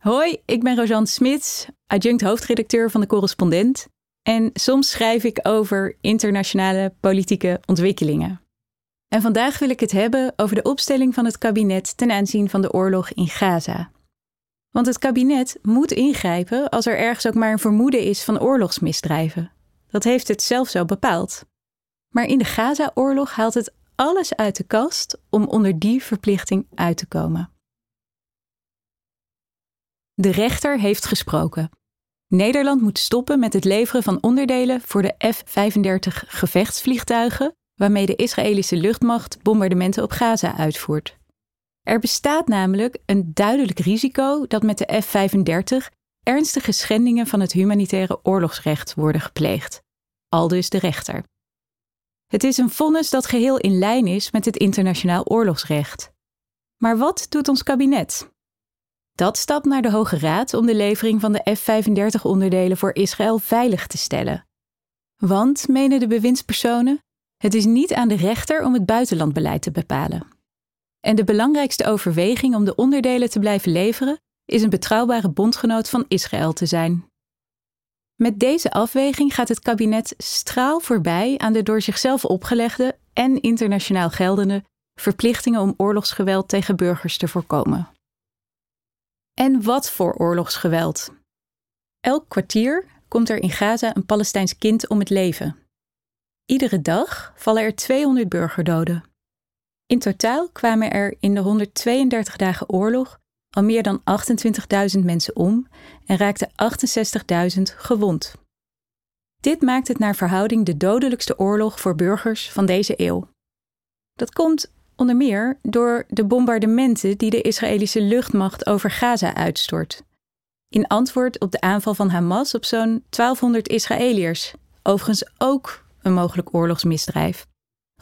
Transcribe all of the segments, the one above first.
Hoi, ik ben Rosanne Smits, adjunct hoofdredacteur van de Correspondent. En soms schrijf ik over internationale politieke ontwikkelingen. En vandaag wil ik het hebben over de opstelling van het kabinet ten aanzien van de oorlog in Gaza. Want het kabinet moet ingrijpen als er ergens ook maar een vermoeden is van oorlogsmisdrijven. Dat heeft het zelf zo bepaald. Maar in de Gaza-oorlog haalt het alles uit de kast om onder die verplichting uit te komen. De rechter heeft gesproken. Nederland moet stoppen met het leveren van onderdelen voor de F-35 gevechtsvliegtuigen waarmee de Israëlische luchtmacht bombardementen op Gaza uitvoert. Er bestaat namelijk een duidelijk risico dat met de F-35 ernstige schendingen van het humanitaire oorlogsrecht worden gepleegd. Aldus de rechter. Het is een vonnis dat geheel in lijn is met het internationaal oorlogsrecht. Maar wat doet ons kabinet? Dat stapt naar de Hoge Raad om de levering van de F-35-onderdelen voor Israël veilig te stellen. Want, menen de bewindspersonen, het is niet aan de rechter om het buitenlandbeleid te bepalen. En de belangrijkste overweging om de onderdelen te blijven leveren is een betrouwbare bondgenoot van Israël te zijn. Met deze afweging gaat het kabinet straal voorbij aan de door zichzelf opgelegde en internationaal geldende verplichtingen om oorlogsgeweld tegen burgers te voorkomen. En wat voor oorlogsgeweld? Elk kwartier komt er in Gaza een Palestijns kind om het leven. Iedere dag vallen er 200 burgerdoden. In totaal kwamen er in de 132 dagen oorlog al meer dan 28.000 mensen om en raakten 68.000 gewond. Dit maakt het naar verhouding de dodelijkste oorlog voor burgers van deze eeuw. Dat komt onder meer door de bombardementen die de Israëlische luchtmacht over Gaza uitstort. In antwoord op de aanval van Hamas op zo'n 1200 Israëliërs, overigens ook een mogelijk oorlogsmisdrijf,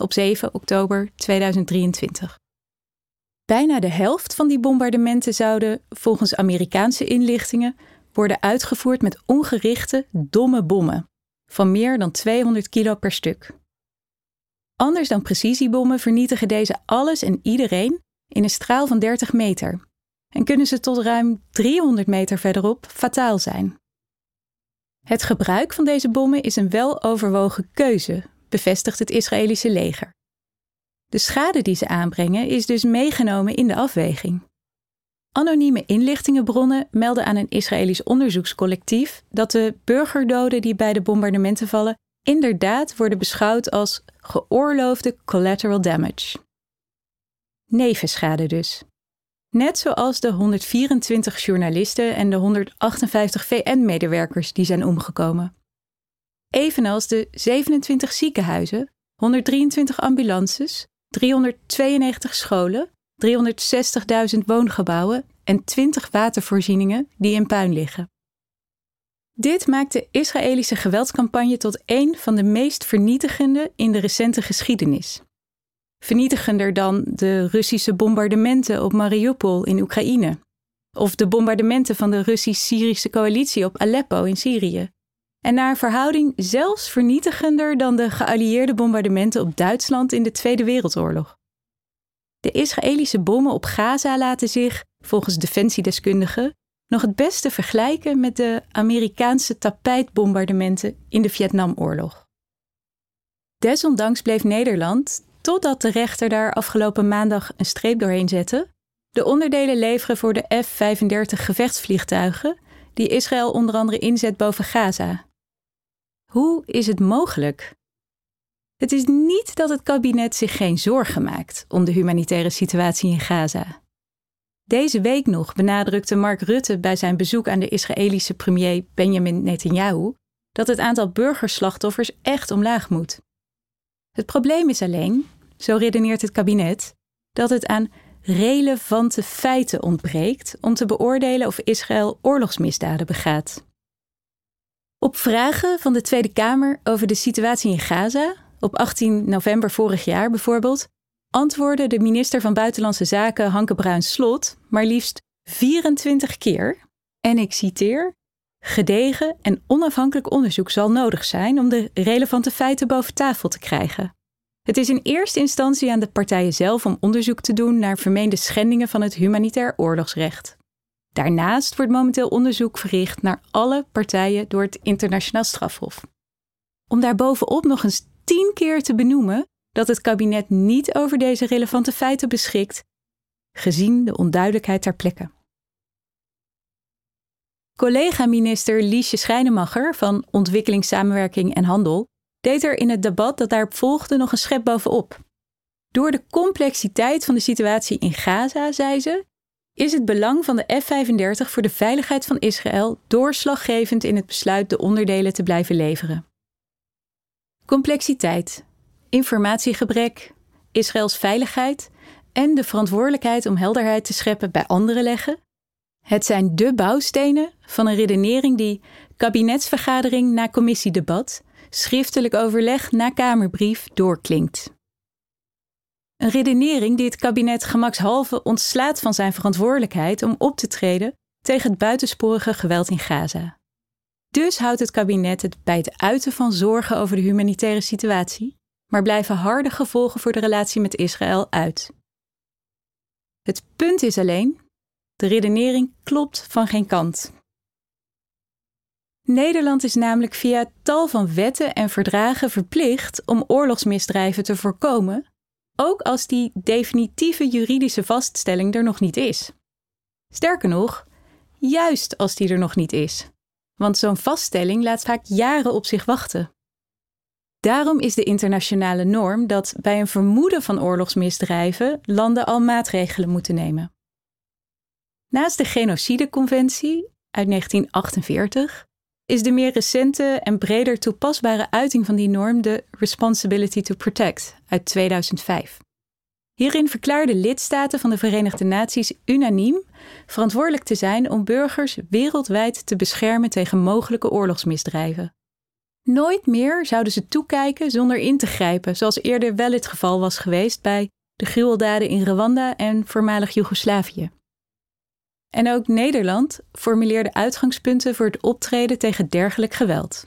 op 7 oktober 2023. Bijna de helft van die bombardementen zouden, volgens Amerikaanse inlichtingen, worden uitgevoerd met ongerichte, domme bommen van meer dan 200 kilo per stuk. Anders dan precisiebommen vernietigen deze alles en iedereen in een straal van 30 meter en kunnen ze tot ruim 300 meter verderop fataal zijn. Het gebruik van deze bommen is een weloverwogen keuze, bevestigt het Israëlische leger. De schade die ze aanbrengen is dus meegenomen in de afweging. Anonieme inlichtingenbronnen melden aan een Israëlisch onderzoekscollectief dat de burgerdoden die bij de bombardementen vallen inderdaad worden beschouwd als geoorloofde collateral damage. Nevenschade dus. Net zoals de 124 journalisten en de 158 VN-medewerkers die zijn omgekomen. Evenals de 27 ziekenhuizen, 123 ambulances, 392 scholen, 360.000 woongebouwen en 20 watervoorzieningen die in puin liggen. Dit maakt de Israëlische geweldscampagne tot een van de meest vernietigende in de recente geschiedenis. Vernietigender dan de Russische bombardementen op Mariupol in Oekraïne, of de bombardementen van de Russisch-Syrische coalitie op Aleppo in Syrië. En naar verhouding zelfs vernietigender dan de geallieerde bombardementen op Duitsland in de Tweede Wereldoorlog. De Israëlische bommen op Gaza laten zich, volgens defensiedeskundigen, nog het beste vergelijken met de Amerikaanse tapijtbombardementen in de Vietnamoorlog. Desondanks bleef Nederland, totdat de rechter daar afgelopen maandag een streep doorheen zette, de onderdelen leveren voor de F-35 gevechtsvliegtuigen die Israël onder andere inzet boven Gaza. Hoe is het mogelijk? Het is niet dat het kabinet zich geen zorgen maakt om de humanitaire situatie in Gaza. Deze week nog benadrukte Mark Rutte bij zijn bezoek aan de Israëlische premier Benjamin Netanyahu dat het aantal burgerslachtoffers echt omlaag moet. Het probleem is alleen, zo redeneert het kabinet, dat het aan relevante feiten ontbreekt om te beoordelen of Israël oorlogsmisdaden begaat. Op vragen van de Tweede Kamer over de situatie in Gaza, op 18 november vorig jaar bijvoorbeeld, antwoordde de minister van Buitenlandse Zaken Hanke Bruins-Slot maar liefst 24 keer, en ik citeer, gedegen en onafhankelijk onderzoek zal nodig zijn om de relevante feiten boven tafel te krijgen. Het is in eerste instantie aan de partijen zelf om onderzoek te doen naar vermeende schendingen van het humanitair oorlogsrecht. Daarnaast wordt momenteel onderzoek verricht naar alle partijen door het Internationaal Strafhof. Om daarbovenop nog eens tien keer te benoemen dat het kabinet niet over deze relevante feiten beschikt, gezien de onduidelijkheid ter plekke. Collega-minister Liesje Schrijnemacher van Ontwikkelingssamenwerking en Handel deed er in het debat dat daarop volgde nog een schep bovenop. Door de complexiteit van de situatie in Gaza, zei ze, is het belang van de F-35 voor de veiligheid van Israël doorslaggevend in het besluit de onderdelen te blijven leveren. Complexiteit, informatiegebrek, Israëls veiligheid en de verantwoordelijkheid om helderheid te scheppen bij anderen leggen. Het zijn de bouwstenen van een redenering die kabinetsvergadering na commissiedebat, schriftelijk overleg na Kamerbrief doorklinkt. Een redenering die het kabinet gemakshalve ontslaat van zijn verantwoordelijkheid om op te treden tegen het buitensporige geweld in Gaza. Dus houdt het kabinet het bij het uiten van zorgen over de humanitaire situatie, maar blijven harde gevolgen voor de relatie met Israël uit. Het punt is alleen, de redenering klopt van geen kant. Nederland is namelijk via tal van wetten en verdragen verplicht om oorlogsmisdrijven te voorkomen, ook als die definitieve juridische vaststelling er nog niet is. Sterker nog, juist als die er nog niet is. Want zo'n vaststelling laat vaak jaren op zich wachten. Daarom is de internationale norm dat bij een vermoeden van oorlogsmisdrijven landen al maatregelen moeten nemen. Naast de Genocideconventie uit 1948 is de meer recente en breder toepasbare uiting van die norm de Responsibility to Protect uit 2005. Hierin verklaarden lidstaten van de Verenigde Naties unaniem verantwoordelijk te zijn om burgers wereldwijd te beschermen tegen mogelijke oorlogsmisdrijven. Nooit meer zouden ze toekijken zonder in te grijpen, zoals eerder wel het geval was geweest bij de gruweldaden in Rwanda en voormalig Joegoslavië. En ook Nederland formuleerde uitgangspunten voor het optreden tegen dergelijk geweld.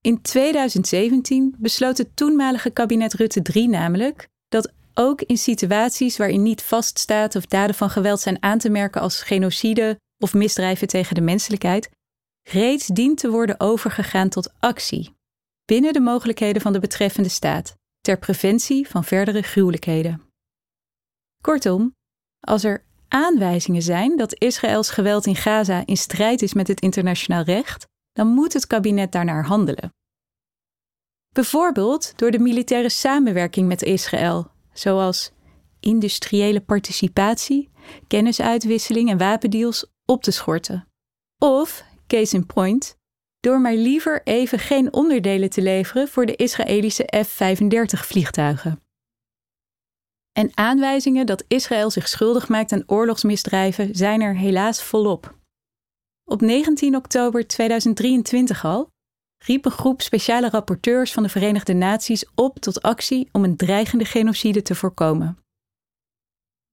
In 2017 besloot het toenmalige kabinet Rutte III namelijk dat ook in situaties waarin niet vaststaat of daden van geweld zijn aan te merken als genocide of misdrijven tegen de menselijkheid, reeds dient te worden overgegaan tot actie, binnen de mogelijkheden van de betreffende staat, ter preventie van verdere gruwelijkheden. Kortom, als er aanwijzingen zijn dat Israëls geweld in Gaza in strijd is met het internationaal recht, dan moet het kabinet daarnaar handelen. Bijvoorbeeld door de militaire samenwerking met Israël, zoals industriële participatie, kennisuitwisseling en wapendeals op te schorten. Of, case in point, door maar liever even geen onderdelen te leveren voor de Israëlische F-35 vliegtuigen en aanwijzingen dat Israël zich schuldig maakt aan oorlogsmisdrijven zijn er helaas volop. Op 19 oktober 2023 al riep een groep speciale rapporteurs van de Verenigde Naties op tot actie om een dreigende genocide te voorkomen.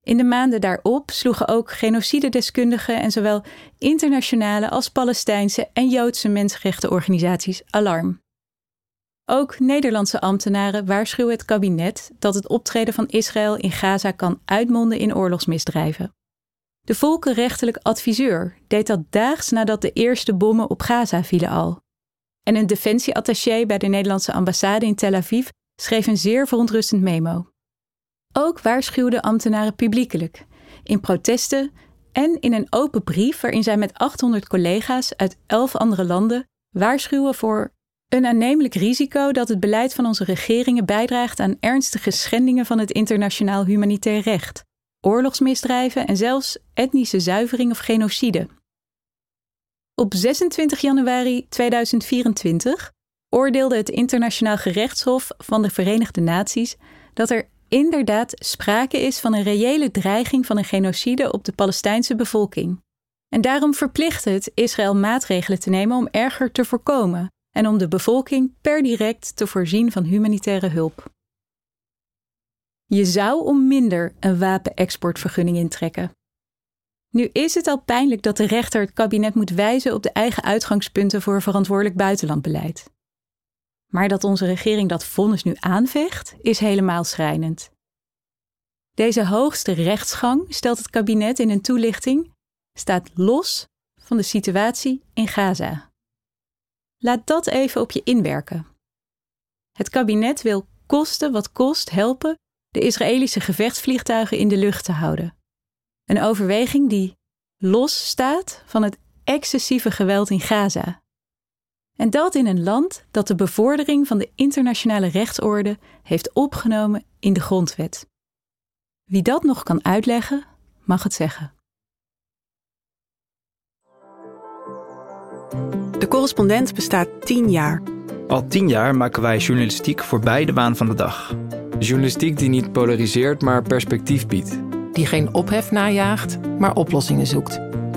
In de maanden daarop sloegen ook genocidedeskundigen en zowel internationale als Palestijnse en Joodse mensenrechtenorganisaties alarm. Ook Nederlandse ambtenaren waarschuwen het kabinet dat het optreden van Israël in Gaza kan uitmonden in oorlogsmisdrijven. De volkenrechtelijk adviseur deed dat daags nadat de eerste bommen op Gaza vielen al. En een defensieattaché bij de Nederlandse ambassade in Tel Aviv schreef een zeer verontrustend memo. Ook waarschuwden ambtenaren publiekelijk, in protesten en in een open brief waarin zij met 800 collega's uit 11 andere landen waarschuwen voor een aannemelijk risico dat het beleid van onze regeringen bijdraagt aan ernstige schendingen van het internationaal humanitair recht, oorlogsmisdrijven en zelfs etnische zuivering of genocide. Op 26 januari 2024 oordeelde het Internationaal Gerechtshof van de Verenigde Naties dat er inderdaad sprake is van een reële dreiging van een genocide op de Palestijnse bevolking. En daarom verplicht het Israël maatregelen te nemen om erger te voorkomen en om de bevolking per direct te voorzien van humanitaire hulp. Je zou om minder een wapenexportvergunning intrekken. Nu is het al pijnlijk dat de rechter het kabinet moet wijzen op de eigen uitgangspunten voor verantwoordelijk buitenlandbeleid. Maar dat onze regering dat vonnis nu aanvecht, is helemaal schrijnend. Deze hoogste rechtsgang stelt het kabinet in een toelichting staat los van de situatie in Gaza. Laat dat even op je inwerken. Het kabinet wil kosten wat kost helpen de Israëlische gevechtsvliegtuigen in de lucht te houden. Een overweging die los staat van het excessieve geweld in Gaza. En dat in een land dat de bevordering van de internationale rechtsorde heeft opgenomen in de grondwet. Wie dat nog kan uitleggen, mag het zeggen. De correspondent bestaat tien jaar. Al tien jaar maken wij journalistiek voorbij de waan van de dag. Journalistiek die niet polariseert, maar perspectief biedt. Die geen ophef najaagt, maar oplossingen zoekt.